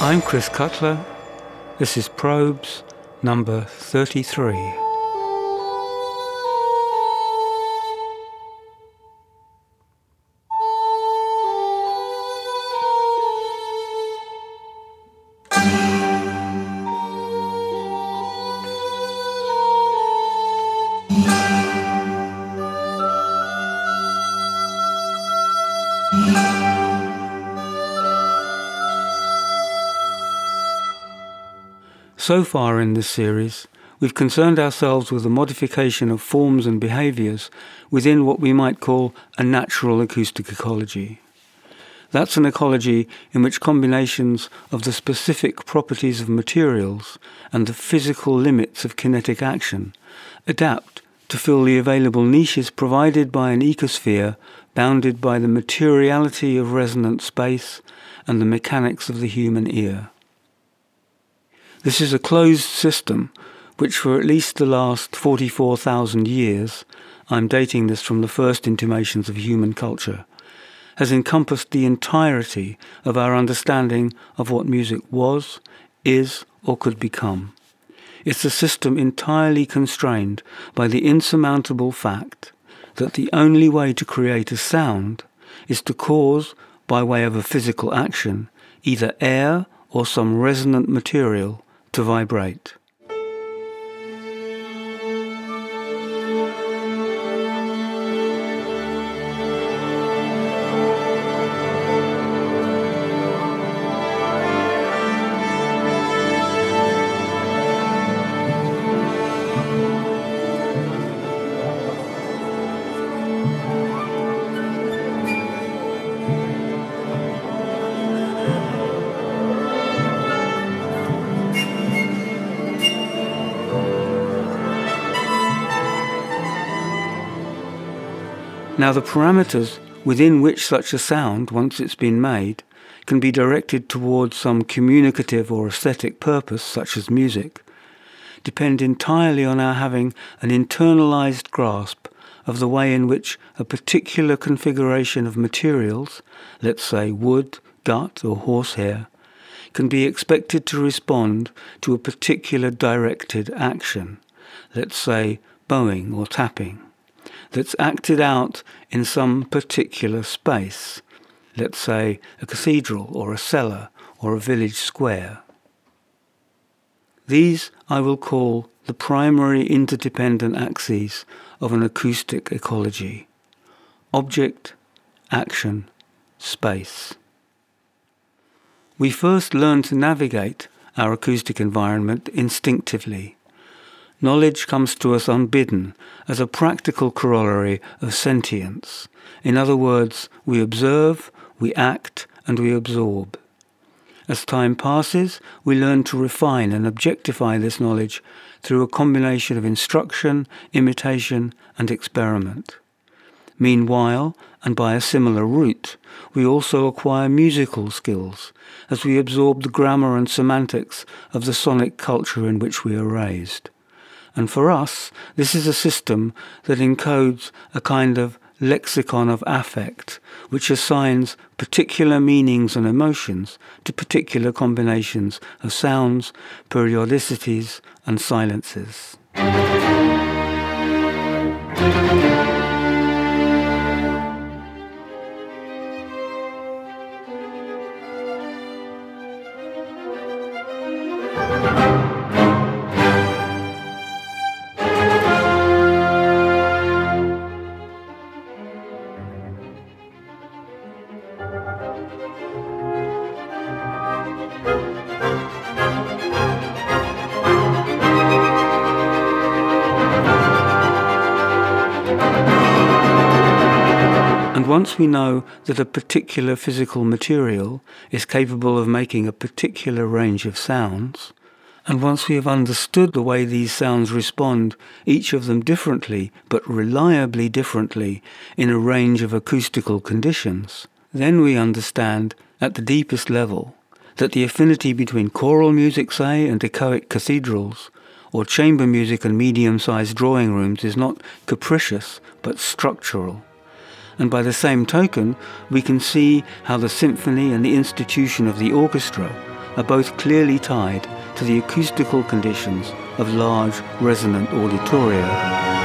I'm Chris Cutler. This is Probes number 33. So far in this series, we've concerned ourselves with the modification of forms and behaviours within what we might call a natural acoustic ecology. That's an ecology in which combinations of the specific properties of materials and the physical limits of kinetic action adapt to fill the available niches provided by an ecosphere bounded by the materiality of resonant space and the mechanics of the human ear. This is a closed system which for at least the last 44,000 years, I'm dating this from the first intimations of human culture, has encompassed the entirety of our understanding of what music was, is, or could become. It's a system entirely constrained by the insurmountable fact that the only way to create a sound is to cause, by way of a physical action, either air or some resonant material to vibrate. Now, the parameters within which such a sound, once it's been made, can be directed towards some communicative or aesthetic purpose, such as music, depend entirely on our having an internalized grasp of the way in which a particular configuration of materials, let's say wood, gut, or horsehair, can be expected to respond to a particular directed action, let's say bowing or tapping that's acted out in some particular space, let's say a cathedral or a cellar or a village square. These I will call the primary interdependent axes of an acoustic ecology object, action, space. We first learn to navigate our acoustic environment instinctively knowledge comes to us unbidden as a practical corollary of sentience. In other words, we observe, we act, and we absorb. As time passes, we learn to refine and objectify this knowledge through a combination of instruction, imitation, and experiment. Meanwhile, and by a similar route, we also acquire musical skills as we absorb the grammar and semantics of the sonic culture in which we are raised. And for us, this is a system that encodes a kind of lexicon of affect, which assigns particular meanings and emotions to particular combinations of sounds, periodicities, and silences. Once we know that a particular physical material is capable of making a particular range of sounds, and once we have understood the way these sounds respond, each of them differently, but reliably differently, in a range of acoustical conditions, then we understand, at the deepest level, that the affinity between choral music, say, and echoic cathedrals, or chamber music and medium sized drawing rooms is not capricious, but structural. And by the same token, we can see how the symphony and the institution of the orchestra are both clearly tied to the acoustical conditions of large resonant auditoria.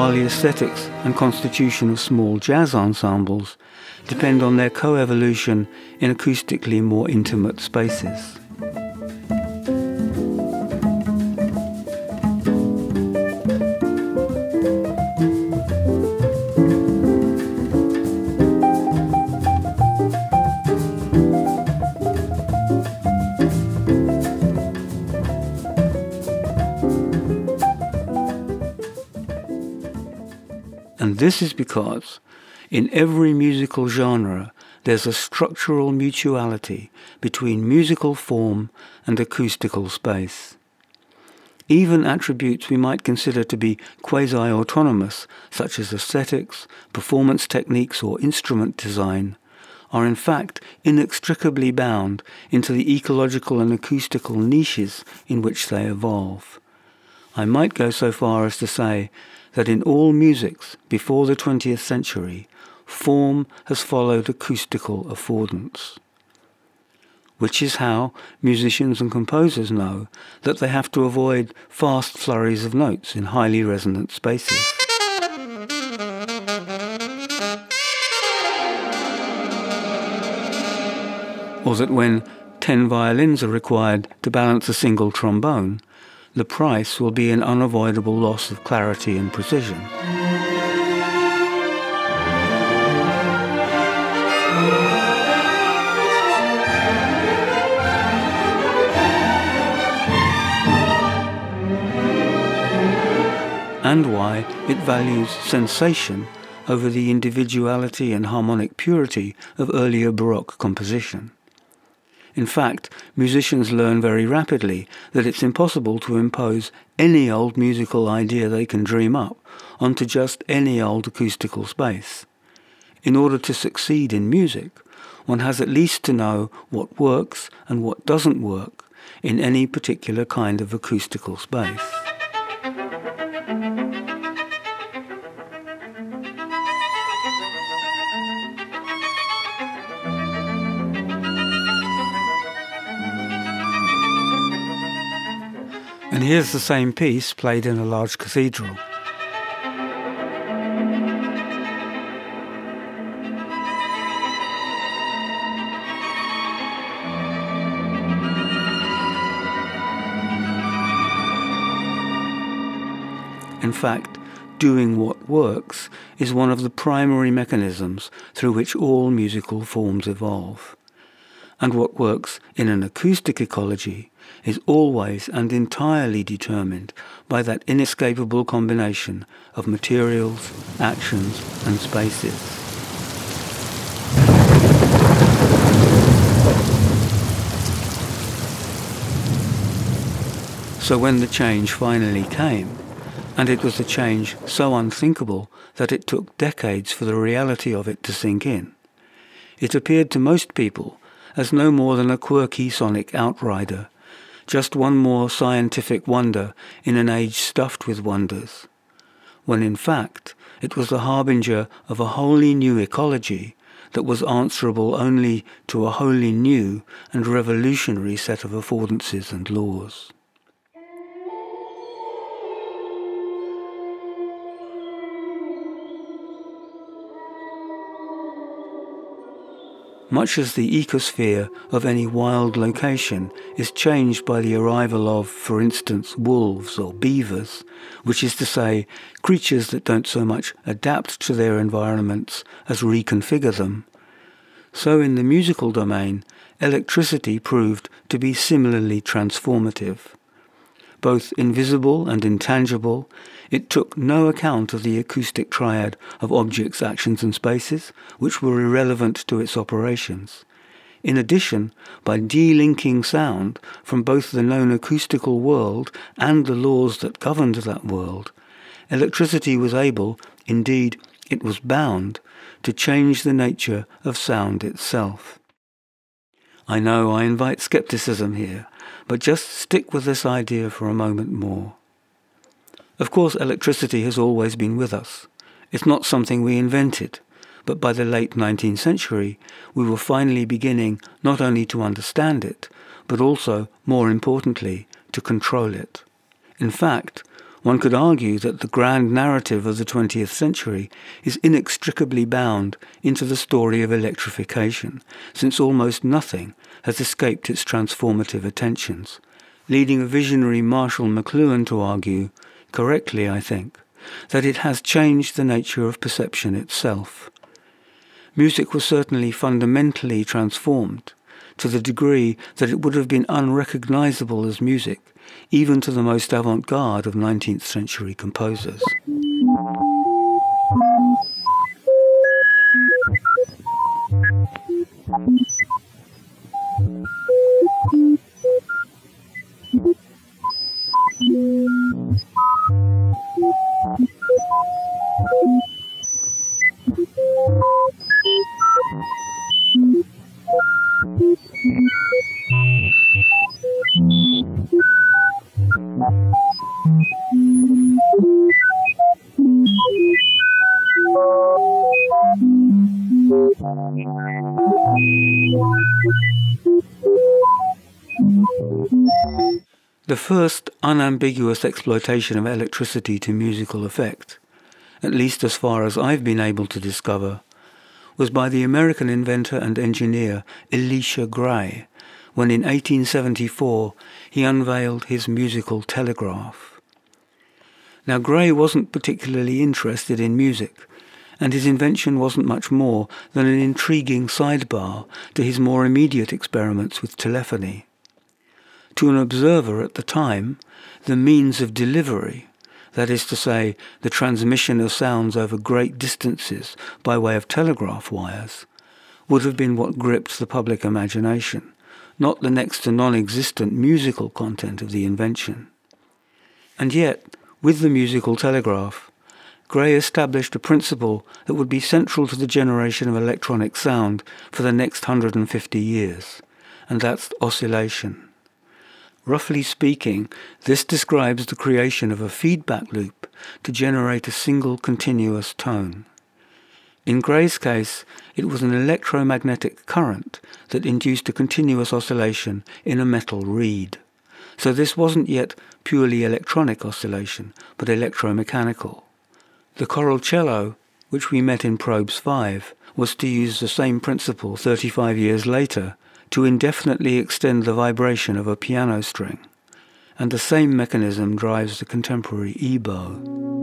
While the aesthetics and constitution of small jazz ensembles depend on their co-evolution in acoustically more intimate spaces. This is because in every musical genre there's a structural mutuality between musical form and acoustical space. Even attributes we might consider to be quasi-autonomous, such as aesthetics, performance techniques or instrument design, are in fact inextricably bound into the ecological and acoustical niches in which they evolve. I might go so far as to say that in all musics before the 20th century, form has followed acoustical affordance. Which is how musicians and composers know that they have to avoid fast flurries of notes in highly resonant spaces. Or that when 10 violins are required to balance a single trombone, the price will be an unavoidable loss of clarity and precision. and why it values sensation over the individuality and harmonic purity of earlier Baroque composition. In fact, musicians learn very rapidly that it's impossible to impose any old musical idea they can dream up onto just any old acoustical space. In order to succeed in music, one has at least to know what works and what doesn't work in any particular kind of acoustical space. Here's the same piece played in a large cathedral. In fact, doing what works is one of the primary mechanisms through which all musical forms evolve. And what works in an acoustic ecology is always and entirely determined by that inescapable combination of materials, actions, and spaces. So when the change finally came, and it was a change so unthinkable that it took decades for the reality of it to sink in, it appeared to most people as no more than a quirky sonic outrider just one more scientific wonder in an age stuffed with wonders, when in fact it was the harbinger of a wholly new ecology that was answerable only to a wholly new and revolutionary set of affordances and laws. Much as the ecosphere of any wild location is changed by the arrival of, for instance, wolves or beavers, which is to say, creatures that don't so much adapt to their environments as reconfigure them. So in the musical domain, electricity proved to be similarly transformative. Both invisible and intangible, it took no account of the acoustic triad of objects, actions and spaces, which were irrelevant to its operations. In addition, by delinking sound from both the known acoustical world and the laws that governed that world, electricity was able, indeed it was bound, to change the nature of sound itself. I know I invite skepticism here, but just stick with this idea for a moment more. Of course, electricity has always been with us. It's not something we invented, but by the late 19th century, we were finally beginning not only to understand it, but also, more importantly, to control it. In fact, one could argue that the grand narrative of the 20th century is inextricably bound into the story of electrification, since almost nothing has escaped its transformative attentions, leading a visionary Marshall McLuhan to argue, correctly I think, that it has changed the nature of perception itself. Music was certainly fundamentally transformed, to the degree that it would have been unrecognizable as music even to the most avant-garde of 19th century composers. The first unambiguous exploitation of electricity to musical effect, at least as far as I've been able to discover, was by the American inventor and engineer Elisha Gray, when in 1874 he unveiled his musical telegraph. Now Gray wasn't particularly interested in music, and his invention wasn't much more than an intriguing sidebar to his more immediate experiments with telephony. To an observer at the time, the means of delivery, that is to say, the transmission of sounds over great distances by way of telegraph wires, would have been what gripped the public imagination, not the next to non-existent musical content of the invention. And yet, with the musical telegraph, Gray established a principle that would be central to the generation of electronic sound for the next 150 years, and that's oscillation. Roughly speaking, this describes the creation of a feedback loop to generate a single continuous tone. In Gray's case, it was an electromagnetic current that induced a continuous oscillation in a metal reed. So this wasn't yet purely electronic oscillation, but electromechanical. The Choralcelo, which we met in Probes 5, was to use the same principle 35 years later to indefinitely extend the vibration of a piano string, and the same mechanism drives the contemporary EBow.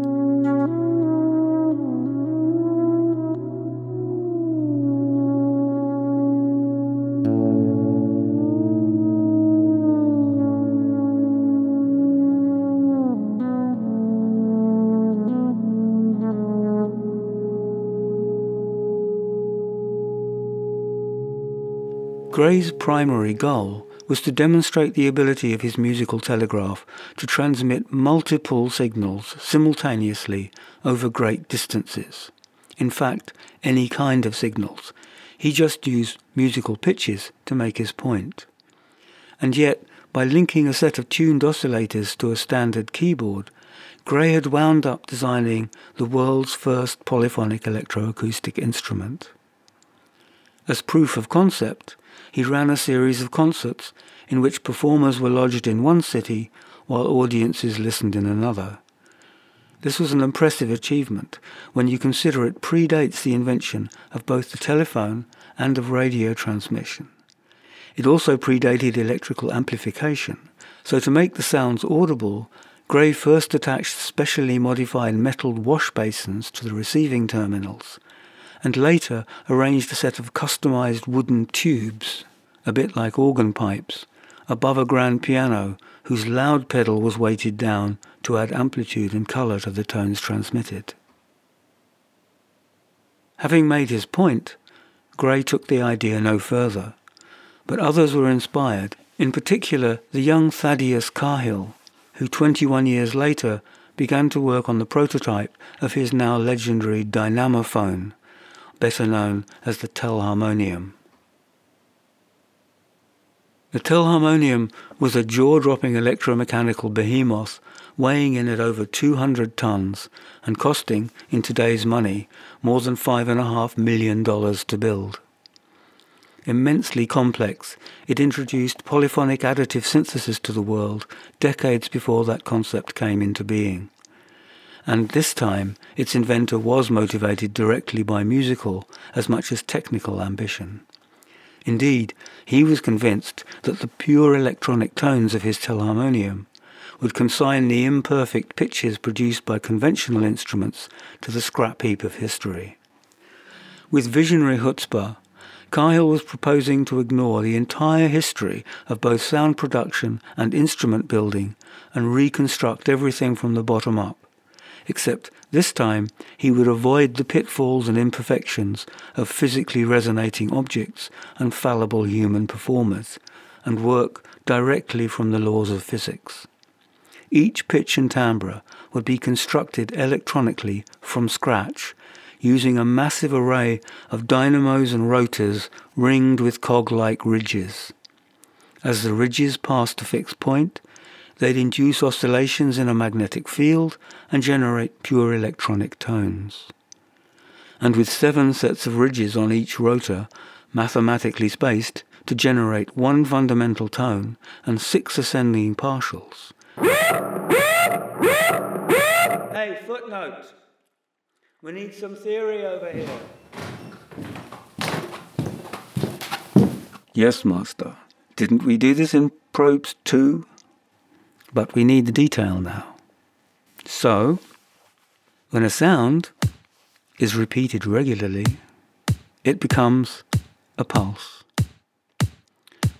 Gray's primary goal was to demonstrate the ability of his musical telegraph to transmit multiple signals simultaneously over great distances. In fact, any kind of signals. He just used musical pitches to make his point. And yet, by linking a set of tuned oscillators to a standard keyboard, Gray had wound up designing the world's first polyphonic electroacoustic instrument. As proof of concept, he ran a series of concerts in which performers were lodged in one city while audiences listened in another. This was an impressive achievement when you consider it predates the invention of both the telephone and of radio transmission. It also predated electrical amplification, so to make the sounds audible, Gray first attached specially modified metal wash basins to the receiving terminals and later arranged a set of customized wooden tubes, a bit like organ pipes, above a grand piano whose loud pedal was weighted down to add amplitude and color to the tones transmitted. Having made his point, Gray took the idea no further, but others were inspired, in particular the young Thaddeus Cahill, who 21 years later began to work on the prototype of his now legendary dynamophone, better known as the telharmonium. The Telharmonium was a jaw-dropping electromechanical behemoth weighing in at over 200 tons and costing, in today's money, more than $5.5 million to build. Immensely complex, it introduced polyphonic additive synthesis to the world decades before that concept came into being. And this time, its inventor was motivated directly by musical as much as technical ambition. Indeed, he was convinced that the pure electronic tones of his telharmonium would consign the imperfect pitches produced by conventional instruments to the scrap heap of history. With visionary chutzpah, Cahill was proposing to ignore the entire history of both sound production and instrument building and reconstruct everything from the bottom up. Except this time he would avoid the pitfalls and imperfections of physically resonating objects and fallible human performers and work directly from the laws of physics. Each pitch and timbre would be constructed electronically from scratch using a massive array of dynamos and rotors ringed with cog-like ridges. As the ridges passed a fixed point, they'd induce oscillations in a magnetic field and generate pure electronic tones. And with seven sets of ridges on each rotor, mathematically spaced, to generate one fundamental tone and six ascending partials, Hey, footnote. We need some theory over here. Yes, Master. Didn't we do this in probes too? But we need the detail now. So, when a sound is repeated regularly, it becomes a pulse.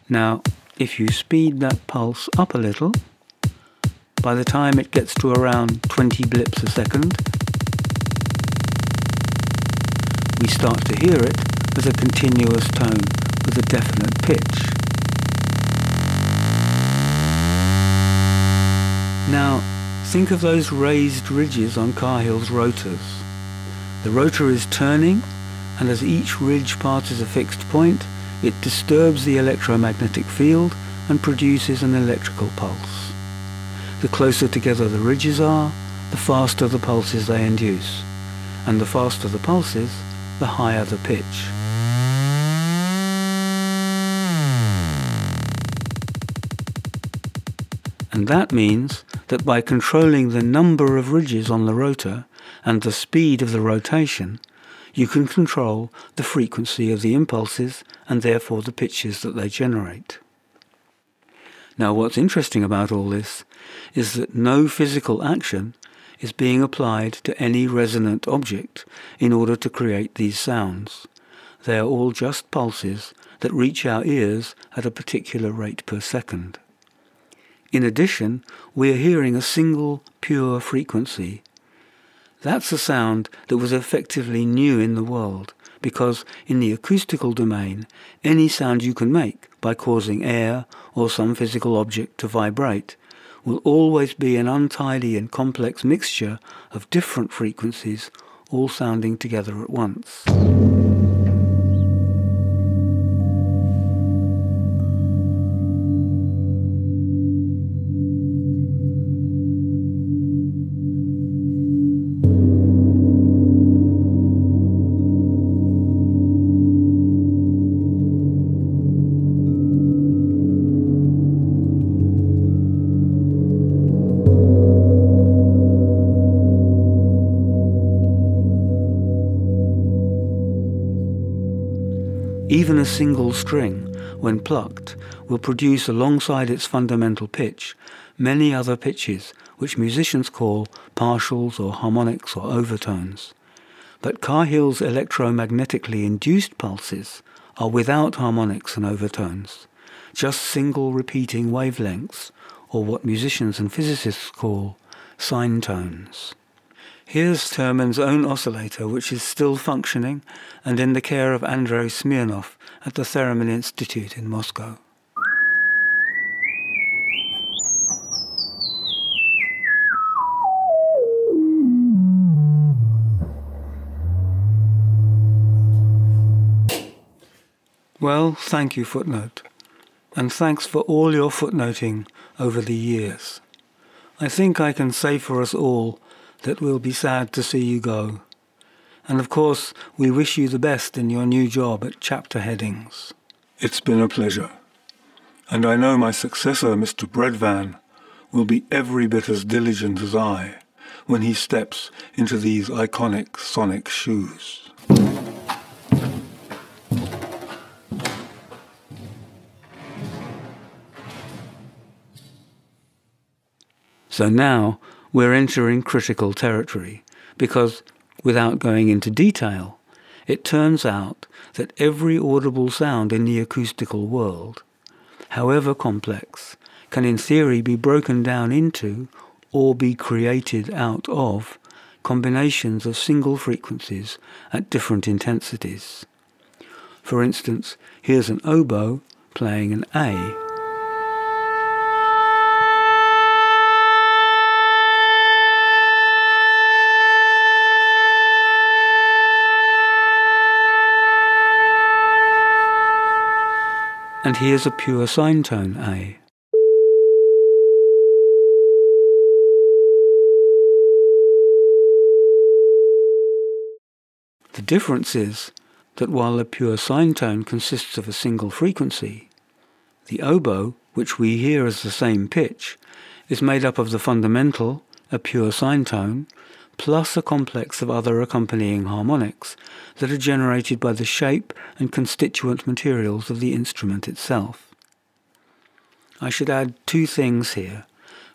Now, if you speed that pulse up a little, by the time it gets to around 20 blips a second, we start to hear it as a continuous tone with a definite pitch. Now, think of those raised ridges on Cahill's rotors. The rotor is turning, and as each ridge passes a fixed point, it disturbs the electromagnetic field and produces an electrical pulse. The closer together the ridges are, the faster the pulses they induce, and the faster the pulses, the higher the pitch. And that means that by controlling the number of ridges on the rotor and the speed of the rotation, you can control the frequency of the impulses and therefore the pitches that they generate. Now, what's interesting about all this is that no physical action is being applied to any resonant object in order to create these sounds. They are all just pulses that reach our ears at a particular rate per second. In addition, we are hearing a single pure frequency. That's a sound that was effectively new in the world because in the acoustical domain, any sound you can make by causing air or some physical object to vibrate will always be an untidy and complex mixture of different frequencies all sounding together at once. Even a single string, when plucked, will produce alongside its fundamental pitch many other pitches which musicians call partials or harmonics or overtones. But Cahill's electromagnetically induced pulses are without harmonics and overtones, just single repeating wavelengths, or what musicians and physicists call sine tones. Here's Termen's own oscillator, which is still functioning and in the care of Andrei Smirnov at the Theremin Institute in Moscow. Well, thank you, footnote. and thanks for all your footnoting over the years. I think I can say for us all that we'll be sad to see you go. And of course, we wish you the best in your new job at Chapter Headings. It's been a pleasure. And I know my successor, Mr. Breadvan, will be every bit as diligent as I when he steps into these iconic sonic shoes. So now we're entering critical territory because, without going into detail, it turns out that every audible sound in the acoustical world, however complex, can in theory be broken down into or be created out of combinations of single frequencies at different intensities. For instance, here's an oboe playing an A. And here's a pure sine tone A. The difference is that while a pure sine tone consists of a single frequency, the oboe, which we hear as the same pitch, is made up of the fundamental, a pure sine tone, plus a complex of other accompanying harmonics that are generated by the shape and constituent materials of the instrument itself. I should add two things here.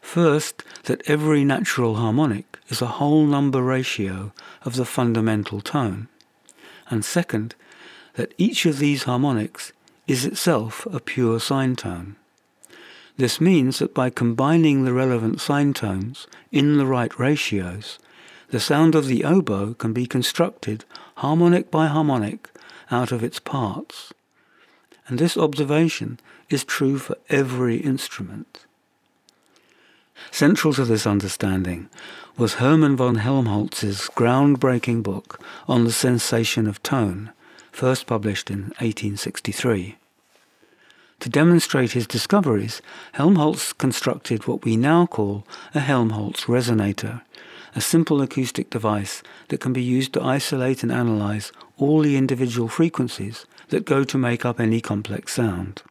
First, that every natural harmonic is a whole number ratio of the fundamental tone. And second, that each of these harmonics is itself a pure sine tone. This means that by combining the relevant sine tones in the right ratios, the sound of the oboe can be constructed harmonic by harmonic out of its parts. And this observation is true for every instrument. Central to this understanding was Hermann von Helmholtz's groundbreaking book on the sensation of tone, first published in 1863. To demonstrate his discoveries, Helmholtz constructed what we now call a Helmholtz resonator, a simple acoustic device that can be used to isolate and analyze all the individual frequencies that go to make up any complex sound.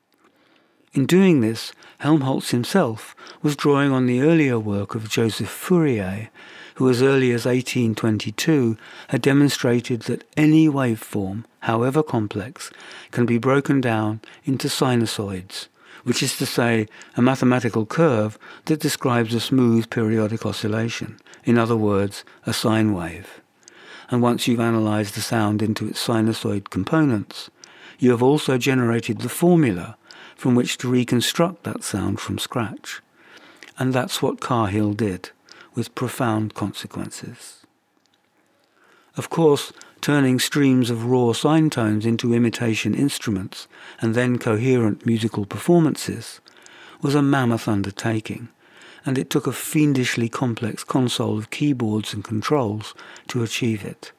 In doing this, Helmholtz himself was drawing on the earlier work of Joseph Fourier, who as early as 1822 had demonstrated that any waveform, however complex, can be broken down into sinusoids, which is to say, a mathematical curve that describes a smooth periodic oscillation, in other words, a sine wave. And once you've analyzed the sound into its sinusoid components, you have also generated the formula from which to reconstruct that sound from scratch. And that's what Cahill did, with profound consequences. Of course, turning streams of raw sine tones into imitation instruments and then coherent musical performances was a mammoth undertaking, and it took a fiendishly complex console of keyboards and controls to achieve it.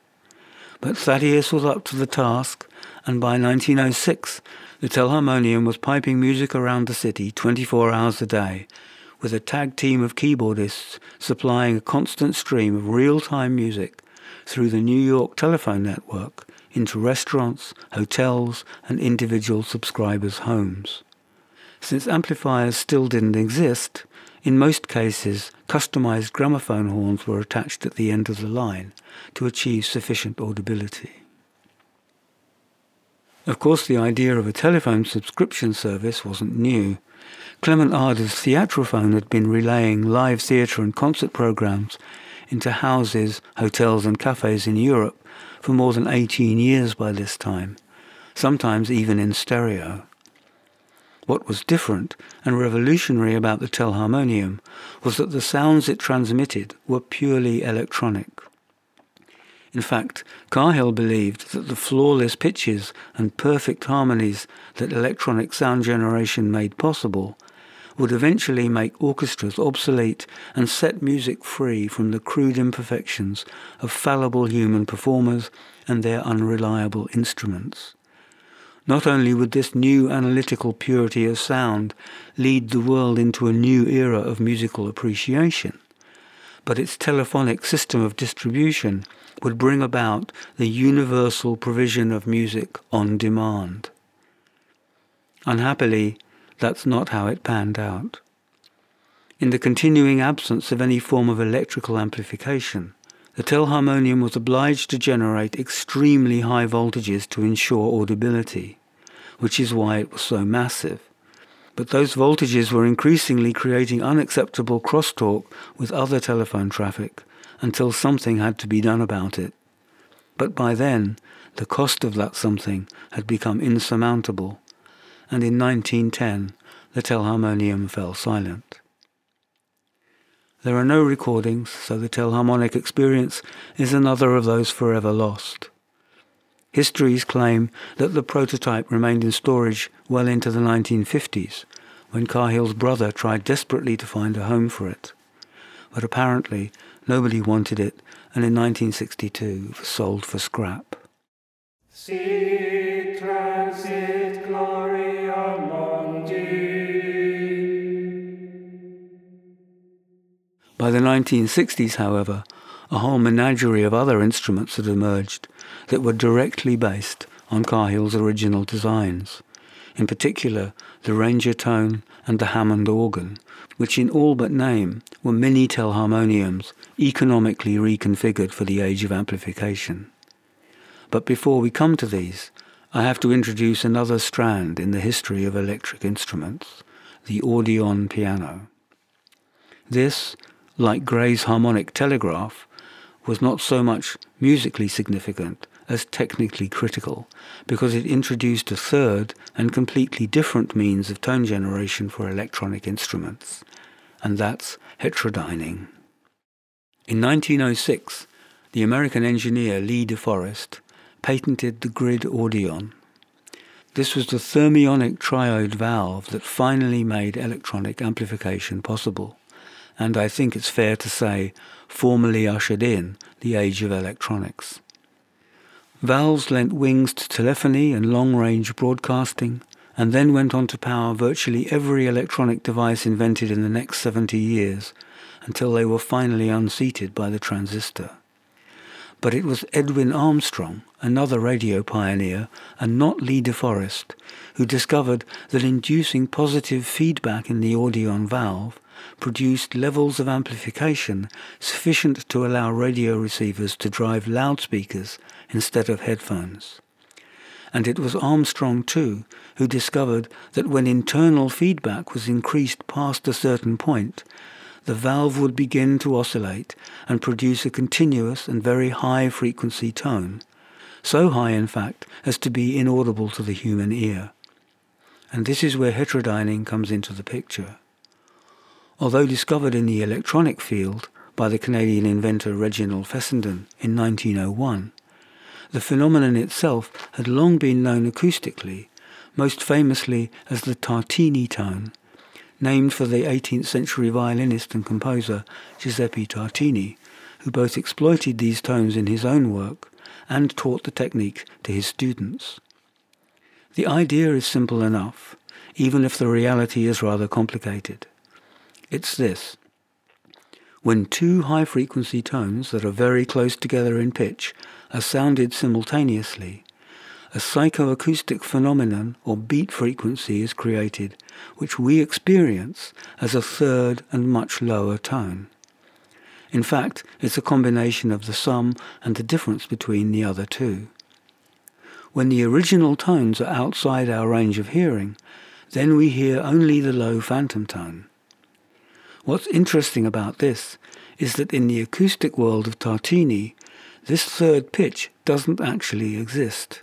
But Thaddeus was up to the task, and by 1906 the Telharmonium was piping music around the city 24 hours a day, with a tag team of keyboardists supplying a constant stream of real-time music through the New York telephone network into restaurants, hotels, and individual subscribers' homes. Since amplifiers still didn't exist, in most cases, customized gramophone horns were attached at the end of the line to achieve sufficient audibility. Of course, the idea of a telephone subscription service wasn't new. Clement Ader's Theatrophone had been relaying live theatre and concert programs into houses, hotels, and cafes in Europe for more than 18 years by this time, sometimes even in stereo. What was different and revolutionary about the Telharmonium was that the sounds it transmitted were purely electronic. In fact, Cahill believed that the flawless pitches and perfect harmonies that electronic sound generation made possible would eventually make orchestras obsolete and set music free from the crude imperfections of fallible human performers and their unreliable instruments. Not only would this new analytical purity of sound lead the world into a new era of musical appreciation, but its telephonic system of distribution would bring about the universal provision of music on demand. Unhappily, that's not how it panned out. In the continuing absence of any form of electrical amplification, the telharmonium was obliged to generate extremely high voltages to ensure audibility, which is why it was so massive. But those voltages were increasingly creating unacceptable crosstalk with other telephone traffic until something had to be done about it. But by then, the cost of that something had become insurmountable, and in 1910 the telharmonium fell silent. There are no recordings, so the telharmonic experience is another of those forever lost. Histories claim that the prototype remained in storage well into the 1950s, when Cahill's brother tried desperately to find a home for it. But apparently nobody wanted it, and in 1962 it was sold for scrap. transit gloria By the 1960s, however, a whole menagerie of other instruments had emerged that were directly based on Cahill's original designs, in particular the Rangertone and the Hammond organ, which in all but name were mini telharmoniums economically reconfigured for the age of amplification. But before we come to these, I have to introduce another strand in the history of electric instruments, the Audion piano. This like Gray's harmonic telegraph, was not so much musically significant as technically critical, because it introduced a third and completely different means of tone generation for electronic instruments, and that's heterodyning. In 1906, the American engineer Lee De Forest patented the grid audion. This was the thermionic triode valve that finally made electronic amplification possible and I think it's fair to say formally ushered in the age of electronics. Valves lent wings to telephony and long-range broadcasting, and then went on to power virtually every electronic device invented in the next 70 years, until they were finally unseated by the transistor. But it was Edwin Armstrong, another radio pioneer, and not Lee De Forest, who discovered that inducing positive feedback in the audion valve produced levels of amplification sufficient to allow radio receivers to drive loudspeakers instead of headphones. And it was Armstrong, too, who discovered that when internal feedback was increased past a certain point, the valve would begin to oscillate and produce a continuous and very high frequency tone, so high, in fact, as to be inaudible to the human ear. And this is where heterodyning comes into the picture. Although discovered in the electronic field by the Canadian inventor Reginald Fessenden in 1901, the phenomenon itself had long been known acoustically, most famously as the Tartini tone, named for the 18th century violinist and composer Giuseppe Tartini, who both exploited these tones in his own work and taught the technique to his students. The idea is simple enough, even if the reality is rather complicated. It's this. When two high frequency tones that are very close together in pitch are sounded simultaneously, a psychoacoustic phenomenon or beat frequency is created, which we experience as a third and much lower tone. In fact, it's a combination of the sum and the difference between the other two. When the original tones are outside our range of hearing, then we hear only the low phantom tone. What's interesting about this is that in the acoustic world of Tartini, this third pitch doesn't actually exist.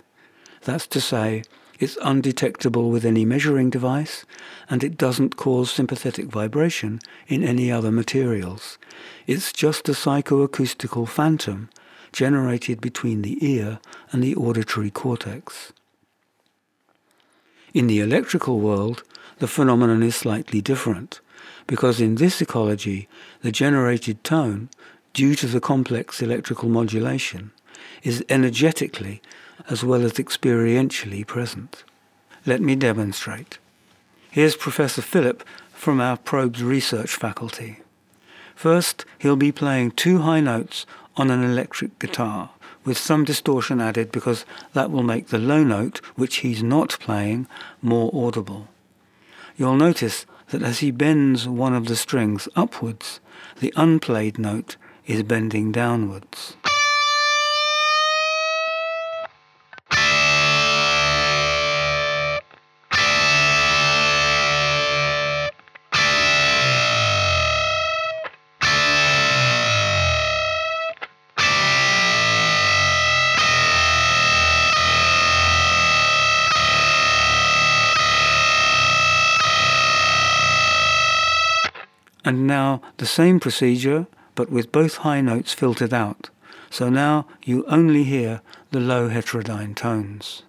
That's to say, it's undetectable with any measuring device, and it doesn't cause sympathetic vibration in any other materials. It's just a psychoacoustical phantom generated between the ear and the auditory cortex. In the electrical world, the phenomenon is slightly different because in this ecology, the generated tone, due to the complex electrical modulation, is energetically as well as experientially present. Let me demonstrate. Here's Professor Philip from our Probes Research Faculty. First, he'll be playing two high notes on an electric guitar, with some distortion added because that will make the low note, which he's not playing, more audible. You'll notice that as he bends one of the strings upwards, the unplayed note is bending downwards. And now the same procedure, but with both high notes filtered out. So now you only hear the low heterodyne tones.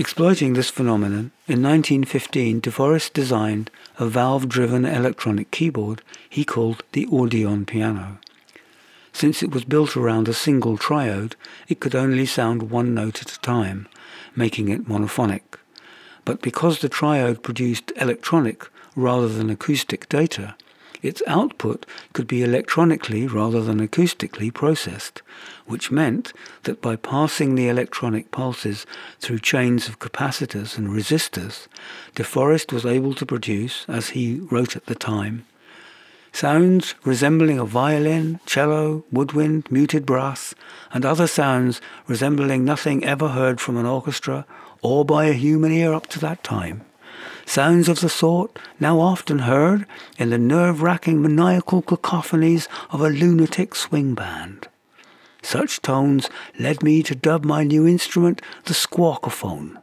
Exploiting this phenomenon, in 1915 De Forest designed a valve-driven electronic keyboard he called the Audion Piano. Since it was built around a single triode, it could only sound one note at a time, making it monophonic. But because the triode produced electronic rather than acoustic data, its output could be electronically rather than acoustically processed, which meant that by passing the electronic pulses through chains of capacitors and resistors, De Forest was able to produce, as he wrote at the time, sounds resembling a violin, cello, woodwind, muted brass, and other sounds resembling nothing ever heard from an orchestra or by a human ear up to that time sounds of the sort now often heard in the nerve racking maniacal cacophonies of a lunatic swing band. Such tones led me to dub my new instrument the squawkophone.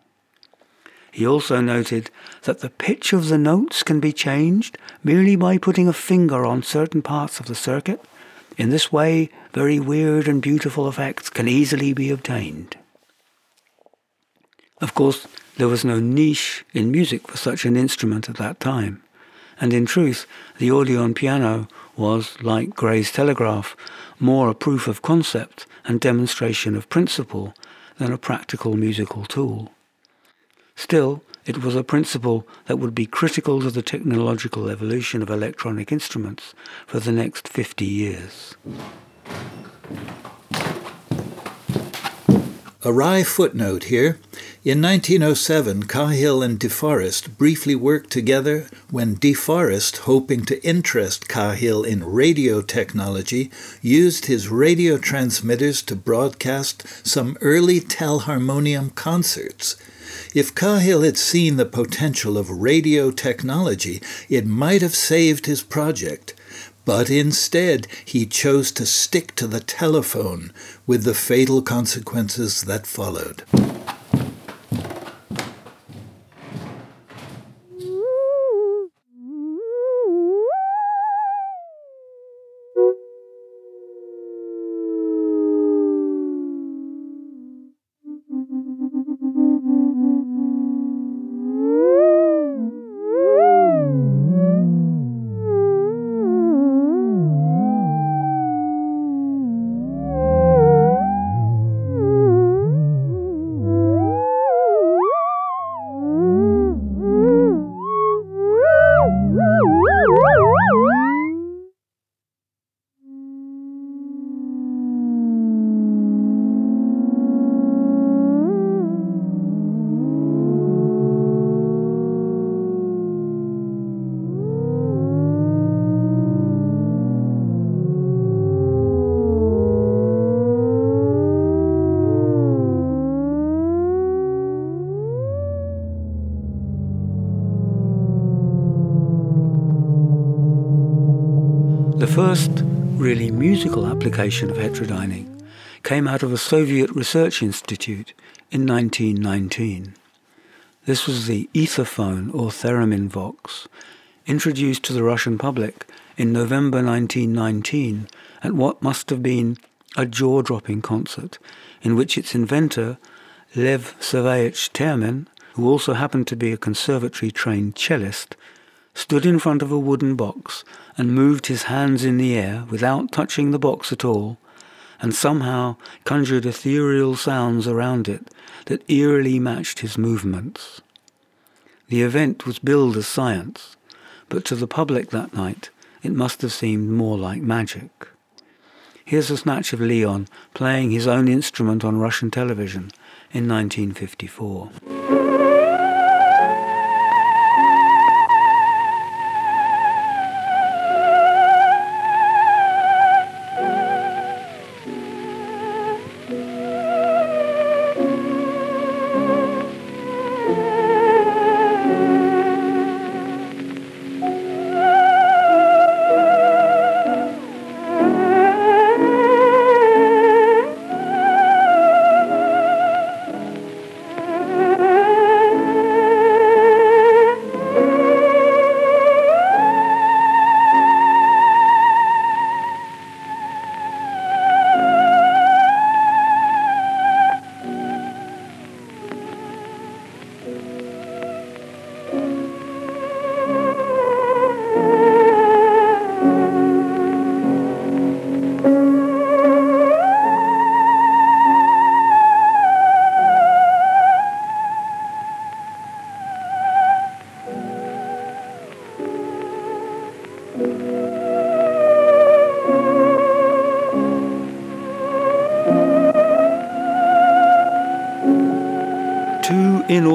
He also noted that the pitch of the notes can be changed merely by putting a finger on certain parts of the circuit. In this way, very weird and beautiful effects can easily be obtained. Of course, there was no niche in music for such an instrument at that time. And in truth, the Audion piano was, like Gray's telegraph, more a proof of concept and demonstration of principle than a practical musical tool. Still, it was a principle that would be critical to the technological evolution of electronic instruments for the next 50 years. A wry footnote here. In 1907, Cahill and De Forest briefly worked together when De Forest, hoping to interest Cahill in radio technology, used his radio transmitters to broadcast some early telharmonium concerts. If Cahill had seen the potential of radio technology, it might have saved his project but instead he chose to stick to the telephone with the fatal consequences that followed. First really musical application of heterodyning came out of a Soviet research institute in 1919. This was the etherphone or theremin vox, introduced to the Russian public in November 1919 at what must have been a jaw-dropping concert in which its inventor, Lev Sergeyevich Termen, who also happened to be a conservatory trained cellist, stood in front of a wooden box and moved his hands in the air without touching the box at all, and somehow conjured ethereal sounds around it that eerily matched his movements. The event was billed as science, but to the public that night it must have seemed more like magic. Here's a snatch of Leon playing his own instrument on Russian television in 1954.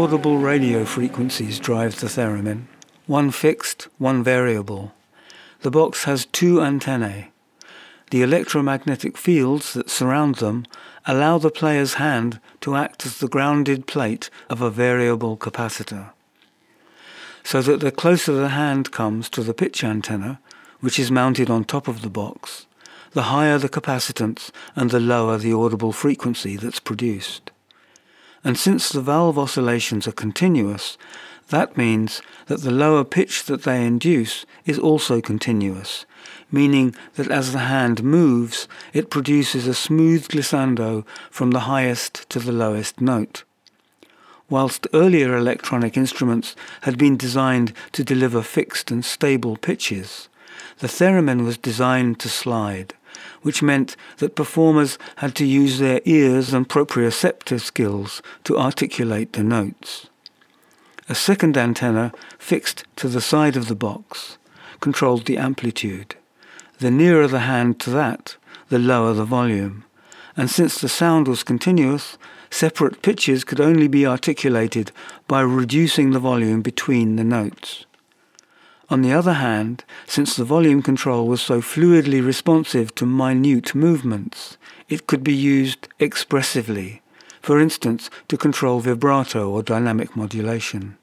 Inaudible radio frequencies drive the theremin, one fixed, one variable. The box has two antennae. The electromagnetic fields that surround them allow the player's hand to act as the grounded plate of a variable capacitor. So that the closer the hand comes to the pitch antenna, which is mounted on top of the box, the higher the capacitance and the lower the audible frequency that's produced. And since the valve oscillations are continuous, that means that the lower pitch that they induce is also continuous, meaning that as the hand moves, it produces a smooth glissando from the highest to the lowest note. Whilst earlier electronic instruments had been designed to deliver fixed and stable pitches, the theremin was designed to slide which meant that performers had to use their ears and proprioceptive skills to articulate the notes. A second antenna, fixed to the side of the box, controlled the amplitude. The nearer the hand to that, the lower the volume. And since the sound was continuous, separate pitches could only be articulated by reducing the volume between the notes. On the other hand, since the volume control was so fluidly responsive to minute movements, it could be used expressively, for instance, to control vibrato or dynamic modulation.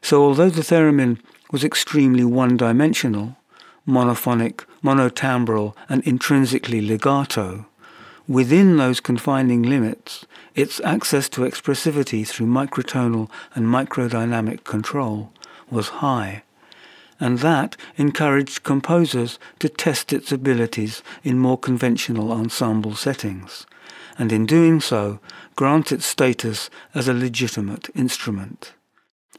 So although the theremin was extremely one-dimensional, monophonic, monotimbral, and intrinsically legato, within those confining limits, its access to expressivity through microtonal and microdynamic control was high and that encouraged composers to test its abilities in more conventional ensemble settings, and in doing so, grant its status as a legitimate instrument.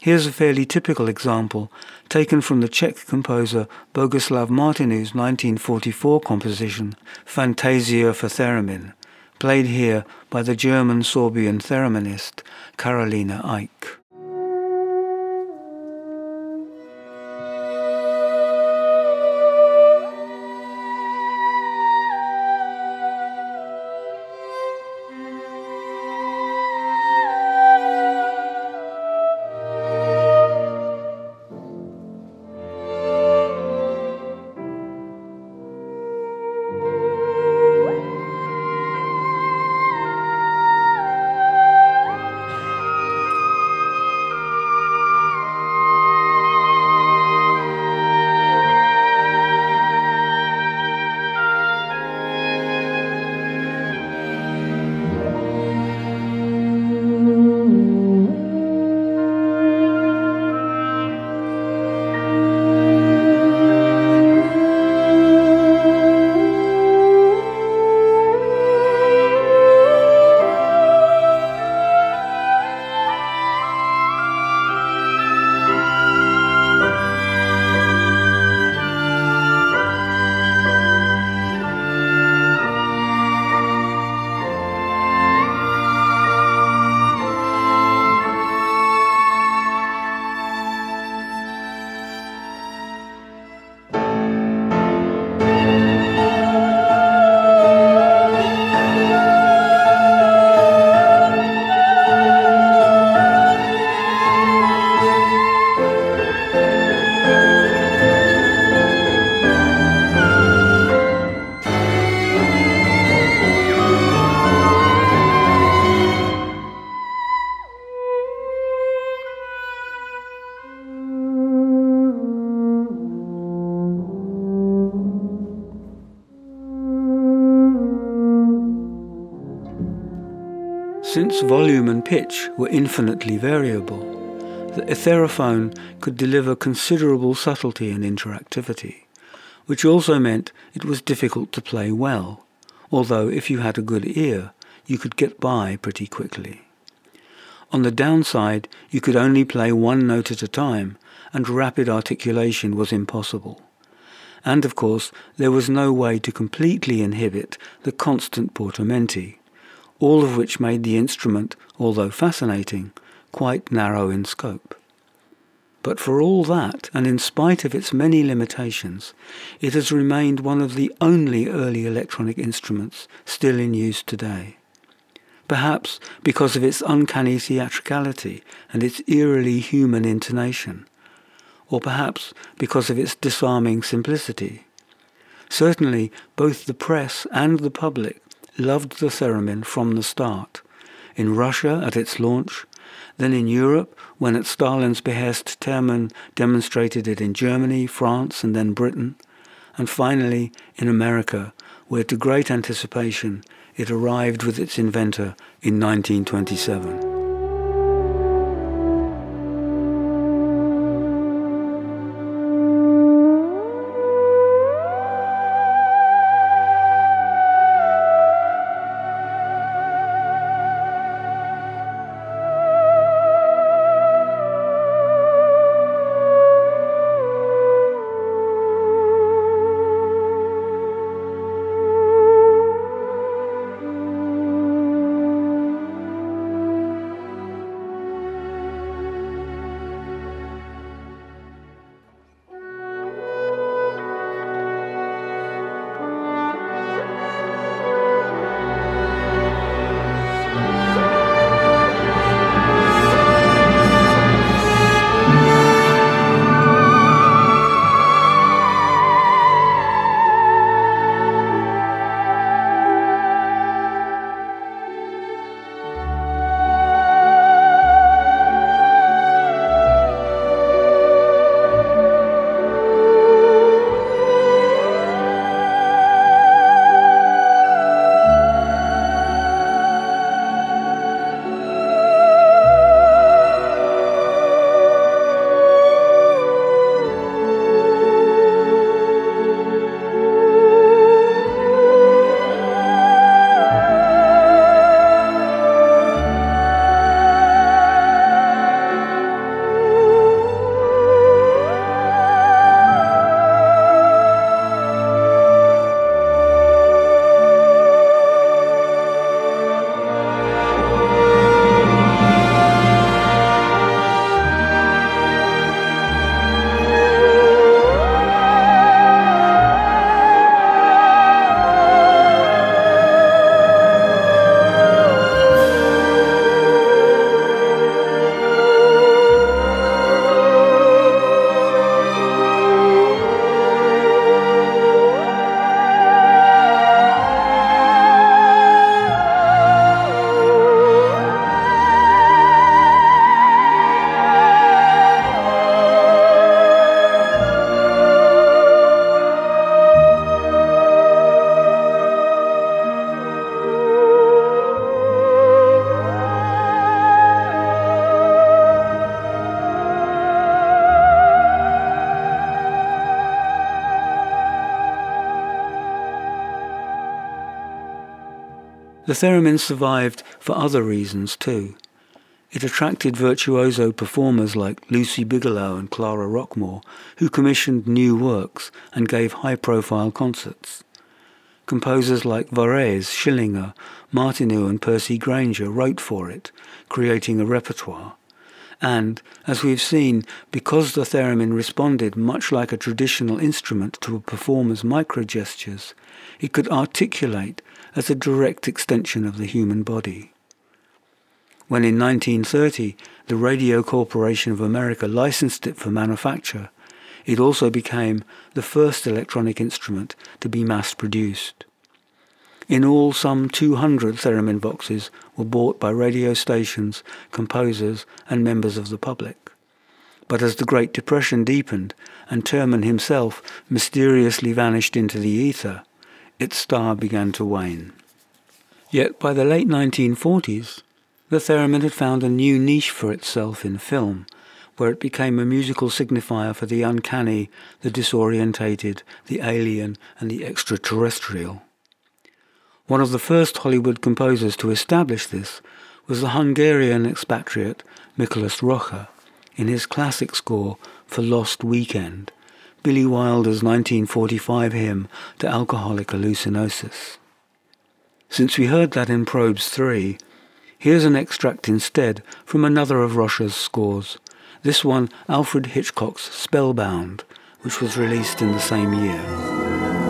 Here's a fairly typical example taken from the Czech composer Boguslav Martinu's 1944 composition Fantasia for Theremin, played here by the German-Sorbian thereminist Carolina Eyck. Since volume and pitch were infinitely variable, the etherophone could deliver considerable subtlety and interactivity, which also meant it was difficult to play well, although if you had a good ear, you could get by pretty quickly. On the downside, you could only play one note at a time, and rapid articulation was impossible. And of course, there was no way to completely inhibit the constant portamenti, all of which made the instrument, although fascinating, quite narrow in scope. But for all that, and in spite of its many limitations, it has remained one of the only early electronic instruments still in use today. Perhaps because of its uncanny theatricality and its eerily human intonation, or perhaps because of its disarming simplicity. Certainly, both the press and the public loved the theremin from the start. In Russia at its launch, then in Europe, when at Stalin's behest Theremin demonstrated it in Germany, France, and then Britain, and finally in America, where to great anticipation it arrived with its inventor in 1927. The theremin survived for other reasons too. It attracted virtuoso performers like Lucie Bigelow and Clara Rockmore, who commissioned new works and gave high-profile concerts. Composers like Varese, Schillinger, Martinů and Percy Grainger wrote for it, creating a repertoire. And, as we've seen, because the theremin responded much like a traditional instrument to a performer's microgestures, it could articulate as a direct extension of the human body. When in 1930 the Radio Corporation of America licensed it for manufacture, it also became the first electronic instrument to be mass produced. In all, some 200 theremin boxes were bought by radio stations, composers, and members of the public. But as the Great Depression deepened and Theremin himself mysteriously vanished into the ether, its star began to wane. Yet by the late 1940s, the theremin had found a new niche for itself in film, where it became a musical signifier for the uncanny, the disorientated, the alien, and the extraterrestrial. One of the first Hollywood composers to establish this was the Hungarian expatriate Miklos Rozsa in his classic score for Lost Weekend, Billy Wilder's 1945 hymn to alcoholic hallucinosis. Since we heard that in Probes 3, here's an extract instead from another of Rozsa's scores, this one Alfred Hitchcock's Spellbound, which was released in the same year.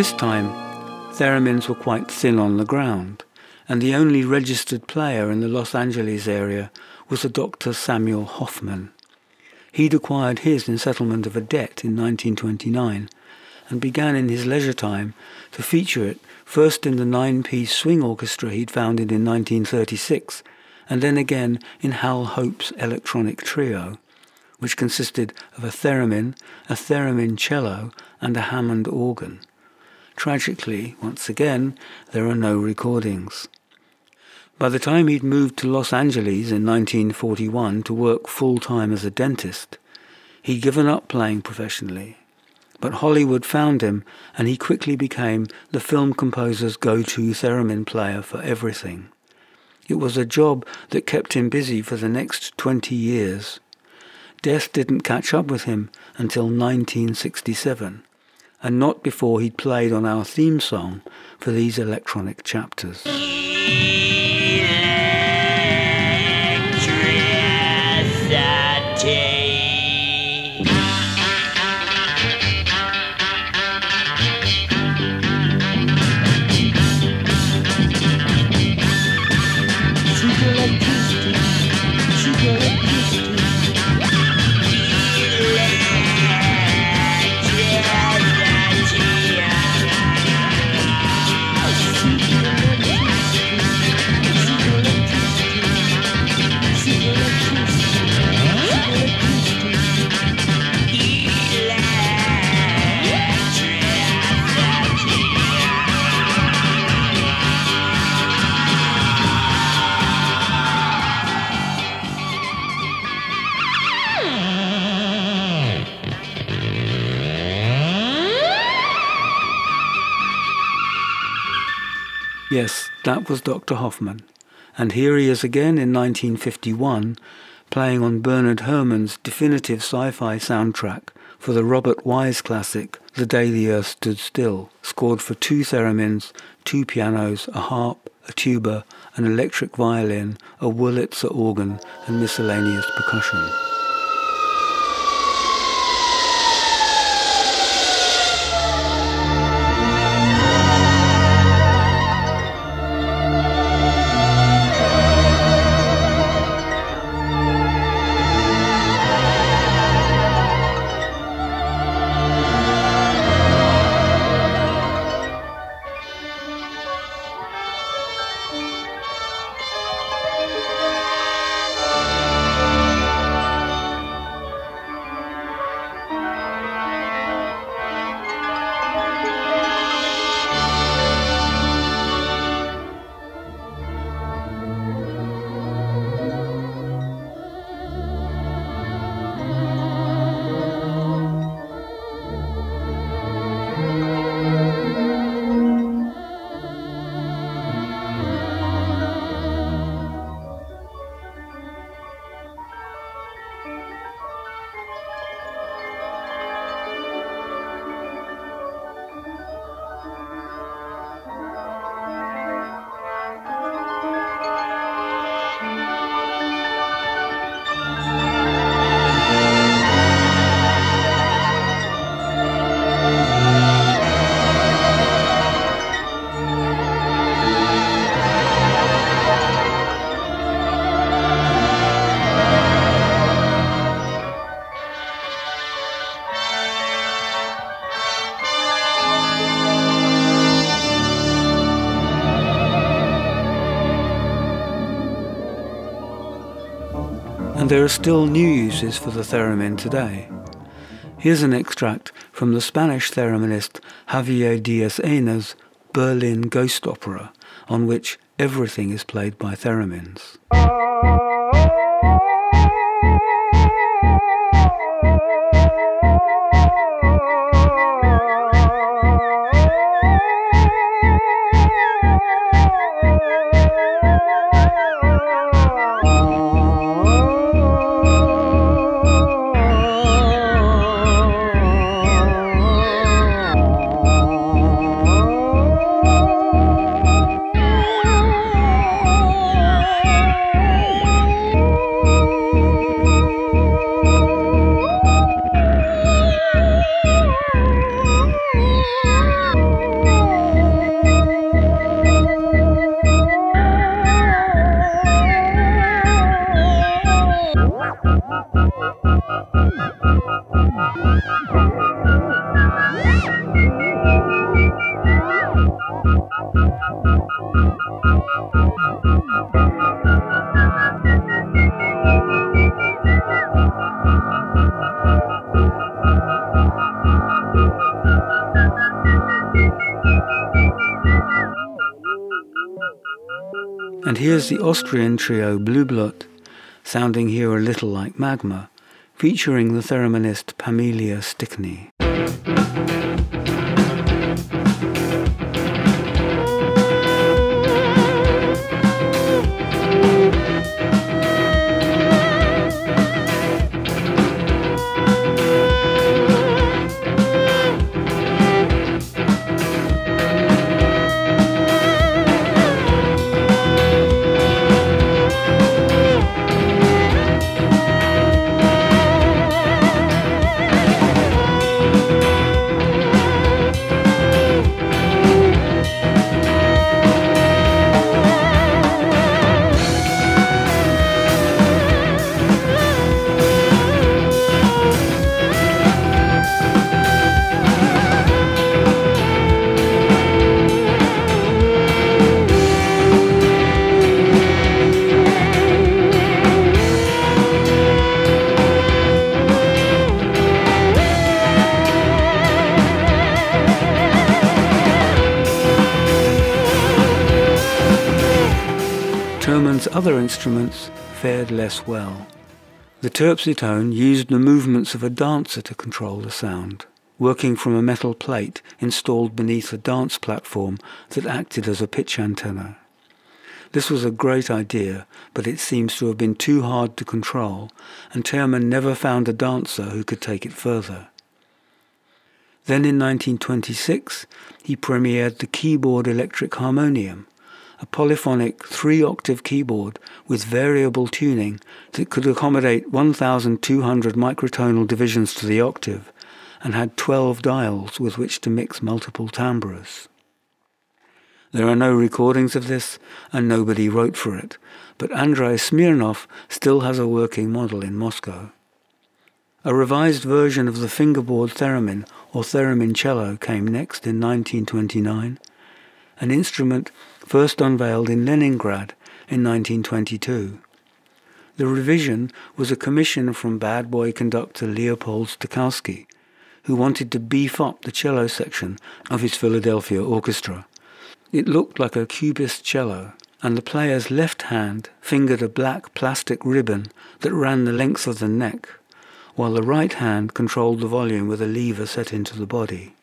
This time, theremins were quite thin on the ground, and the only registered player in the Los Angeles area was a Dr. Samuel Hoffman. He'd acquired his in settlement of a debt in 1929 and began in his leisure time to feature it first in the nine-piece swing orchestra he'd founded in 1936 and then again in Hal Hope's electronic trio, which consisted of a theremin, a theremin cello and a Hammond organ. Tragically, once again, there are no recordings. By the time he'd moved to Los Angeles in 1941 to work full-time as a dentist, he'd given up playing professionally. But Hollywood found him and he quickly became the film composer's go-to theremin player for everything. It was a job that kept him busy for the next 20 years. Death didn't catch up with him until 1967 and not before he'd played on our theme song for these electronic chapters. That was Dr. Hoffman. And here he is again in 1951, playing on Bernard Herrmann's definitive sci-fi soundtrack for the Robert Wise classic The Day the Earth Stood Still, scored for two theremins, two pianos, a harp, a tuba, an electric violin, a Wurlitzer organ, and miscellaneous percussion. There are still new uses for the theremin today. Here's an extract from the Spanish thereminist Javier Díez-Ena's Berlin Ghost Opera, on which everything is played by theremins. Ah. Here's the Austrian trio Blue Blut, sounding here a little like magma, featuring the thereminist Pamelia Stickney. Instruments fared less well. The terpsitone used the movements of a dancer to control the sound, working from a metal plate installed beneath a dance platform that acted as a pitch antenna. This was a great idea, but it seems to have been too hard to control, and Termen never found a dancer who could take it further. Then in 1926, he premiered the keyboard electric harmonium, a polyphonic three-octave keyboard with variable tuning that could accommodate 1,200 microtonal divisions to the octave and had 12 dials with which to mix multiple timbres. There are no recordings of this and nobody wrote for it, but Andrei Smirnov still has a working model in Moscow. A revised version of the fingerboard theremin or theremin cello came next in 1929, an instrument first unveiled in Leningrad in 1922. The revision was a commission from bad boy conductor Leopold Stokowski, who wanted to beef up the cello section of his Philadelphia orchestra. It looked like a cubist cello, and the player's left hand fingered a black plastic ribbon that ran the length of the neck, while the right hand controlled the volume with a lever set into the body.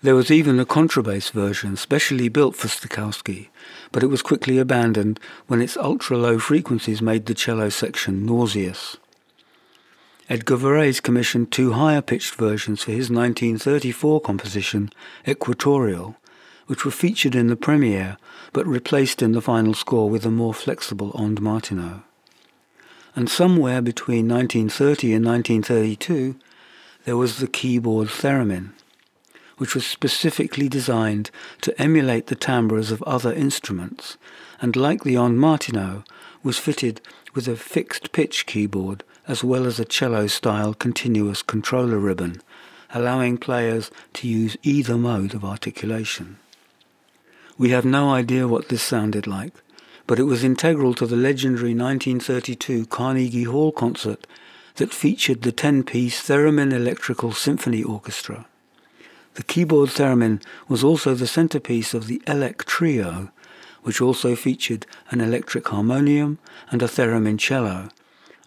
There was even a contrabass version specially built for Stokowski, but it was quickly abandoned when its ultra-low frequencies made the cello section nauseous. Edgar Varèse commissioned two higher-pitched versions for his 1934 composition, Ecuatorial, which were featured in the premiere but replaced in the final score with a more flexible Ondes Martenot. And somewhere between 1930 and 1932, there was the keyboard theremin which was specifically designed to emulate the timbres of other instruments, and like the ondes Martenot, was fitted with a fixed pitch keyboard as well as a cello-style continuous controller ribbon, allowing players to use either mode of articulation. We have no idea what this sounded like, but it was integral to the legendary 1932 Carnegie Hall concert that featured the 10-piece Theremin Electrical Symphony Orchestra. The keyboard theremin was also the centerpiece of the Elec Trio, which also featured an electric harmonium and a theremin cello,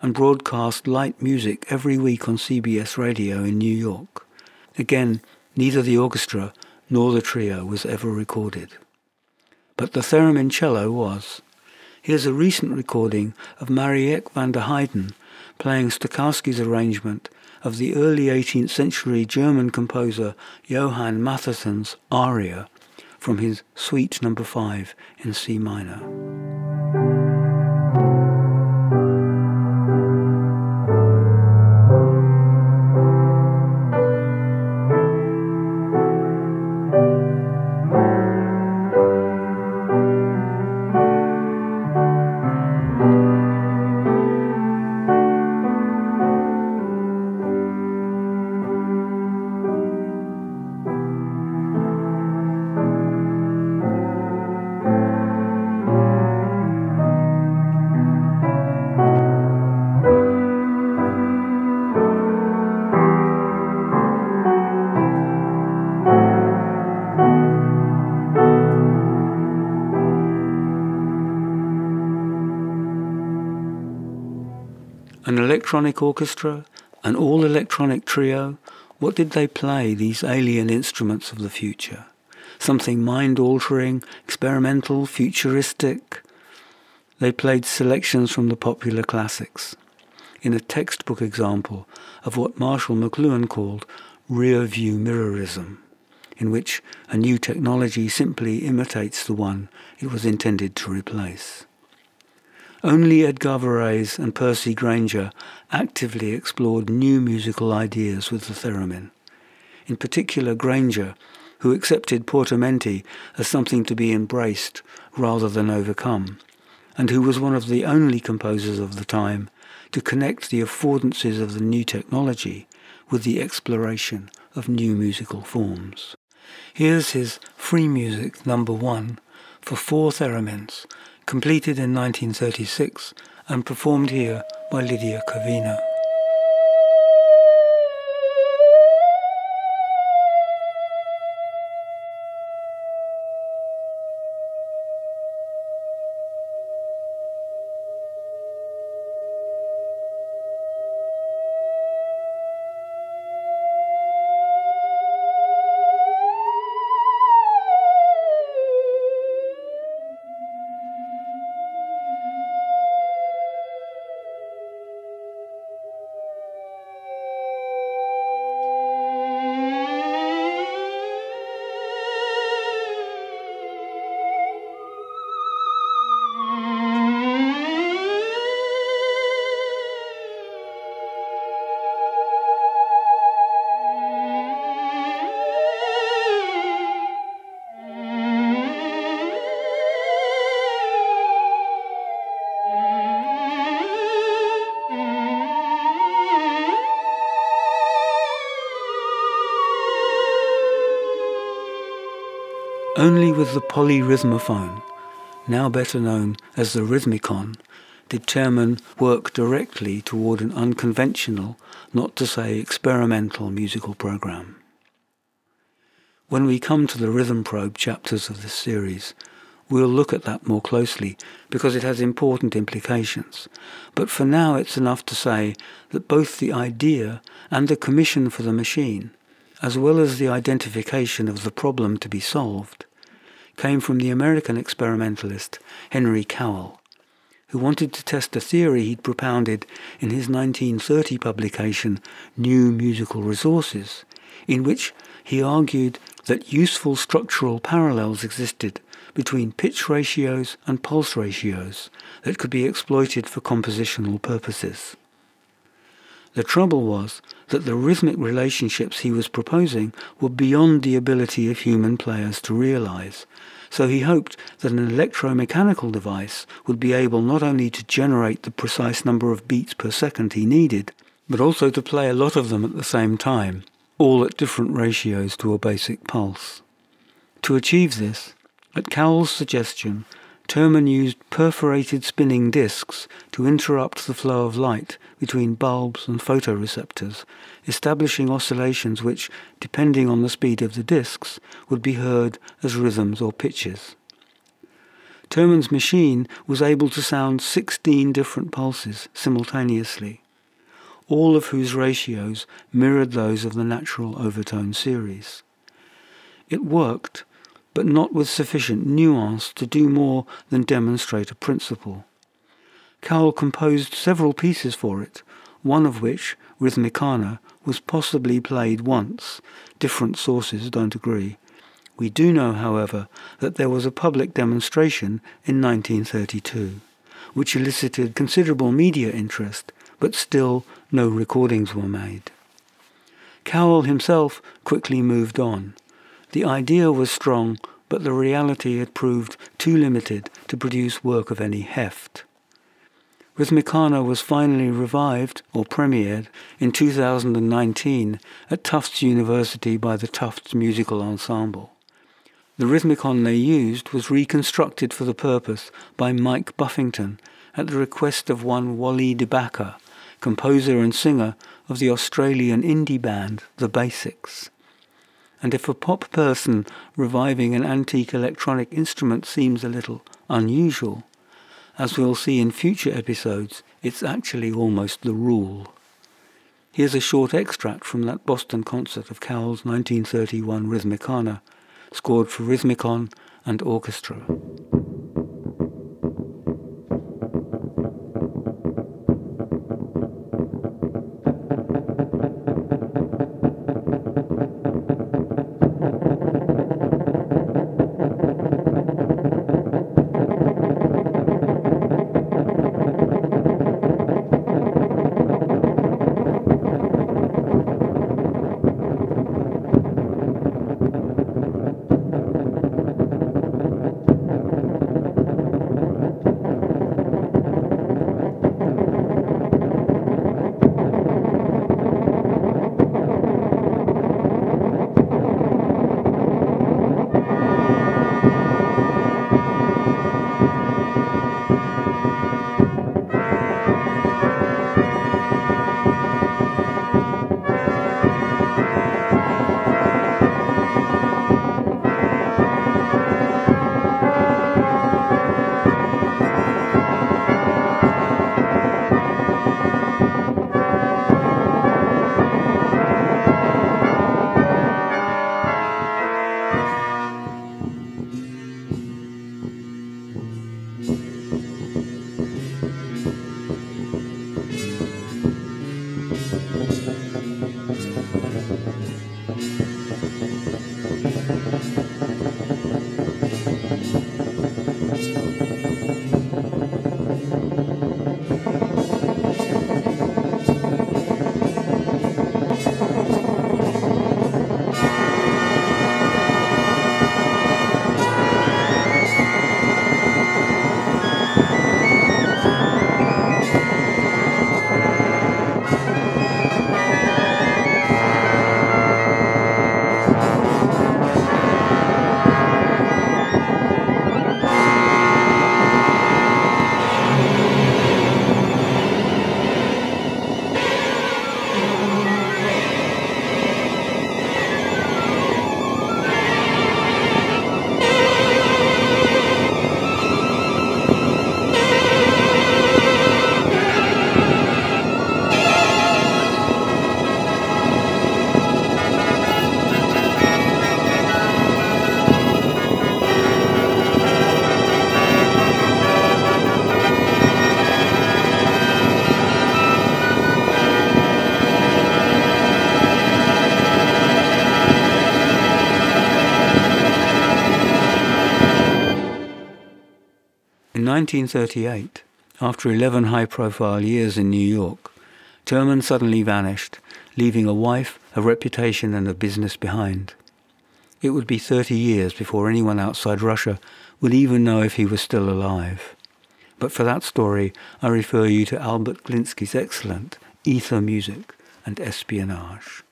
and broadcast light music every week on CBS radio in New York. Again, neither the orchestra nor the trio was ever recorded. But the theremin cello was. Here's a recent recording of Marieke van der Heijden playing Stokowski's arrangement of the early 18th century German composer Johann Mattheson's aria from his Suite Number no. 5 in C minor. Electronic orchestra, an all electronic trio, what did they play, these alien instruments of the future? Something mind altering, experimental, futuristic. They played selections from the popular classics. In a textbook example of what Marshall McLuhan called rear view mirrorism, in which a new technology simply imitates the one it was intended to replace. Only Edgar Varèse and Percy Grainger actively explored new musical ideas with the theremin. In particular, Grainger, who accepted portamenti as something to be embraced rather than overcome, and who was one of the only composers of the time to connect the affordances of the new technology with the exploration of new musical forms. Here's his Free Music number one for four theremins completed in 1936 and performed here by Lydia Kavina. The polyrhythmophone, now better known as the rhythmicon, did Termen work directly toward an unconventional, not to say experimental musical program. When we come to the rhythm probe chapters of this series, we'll look at that more closely because it has important implications. But for now, it's enough to say that both the idea and the commission for the machine, as well as the identification of the problem to be solved, came from the American experimentalist Henry Cowell, who wanted to test a theory he'd propounded in his 1930 publication New Musical Resources, in which he argued that useful structural parallels existed between pitch ratios and pulse ratios that could be exploited for compositional purposes. The trouble was that the rhythmic relationships he was proposing were beyond the ability of human players to realize, so he hoped that an electromechanical device would be able not only to generate the precise number of beats per second he needed, but also to play a lot of them at the same time, all at different ratios to a basic pulse. To achieve this, at Cowell's suggestion, Termen used perforated spinning discs to interrupt the flow of light between bulbs and photoreceptors, establishing oscillations which, depending on the speed of the discs, would be heard as rhythms or pitches. Termen's machine was able to sound 16 different pulses simultaneously, all of whose ratios mirrored those of the natural overtone series. It worked, but not with sufficient nuance to do more than demonstrate a principle. Cowell composed several pieces for it, one of which, Rhythmicana, was possibly played once. Different sources don't agree. We do know, however, that there was a public demonstration in 1932, which elicited considerable media interest, but still no recordings were made. Cowell himself quickly moved on. The idea was strong, but the reality had proved too limited to produce work of any heft. Rhythmicana was finally revived or premiered in 2019 at Tufts University by the Tufts Musical Ensemble. The Rhythmicon they used was reconstructed for the purpose by Mike Buffington at the request of one Wally DeBacker, composer and singer of the Australian indie band The Basics and if a pop person reviving an antique electronic instrument seems a little unusual, as we'll see in future episodes, it's actually almost the rule. Here's a short extract from that Boston concert of Cowell's 1931 Rhythmicana, scored for Rhythmicon and orchestra. 1938, after 11 high-profile years in New York, Termen suddenly vanished, leaving a wife, a reputation and a business behind. It would be 30 years before anyone outside Russia would even know if he was still alive. But for that story, I refer you to Albert Glinsky's excellent Ether Music and Espionage.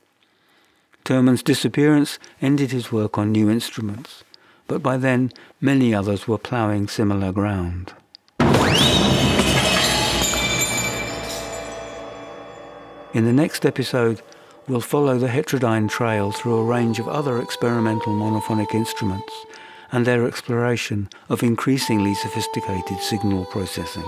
Termen's disappearance ended his work on new instruments, but by then many others were ploughing similar ground. In the next episode, we'll follow the heterodyne trail through a range of other experimental monophonic instruments and their exploration of increasingly sophisticated signal processing.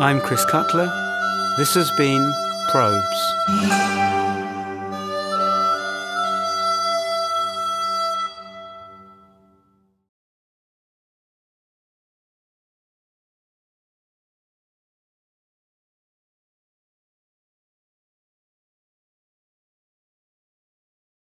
I'm Chris Cutler. This has been Probes.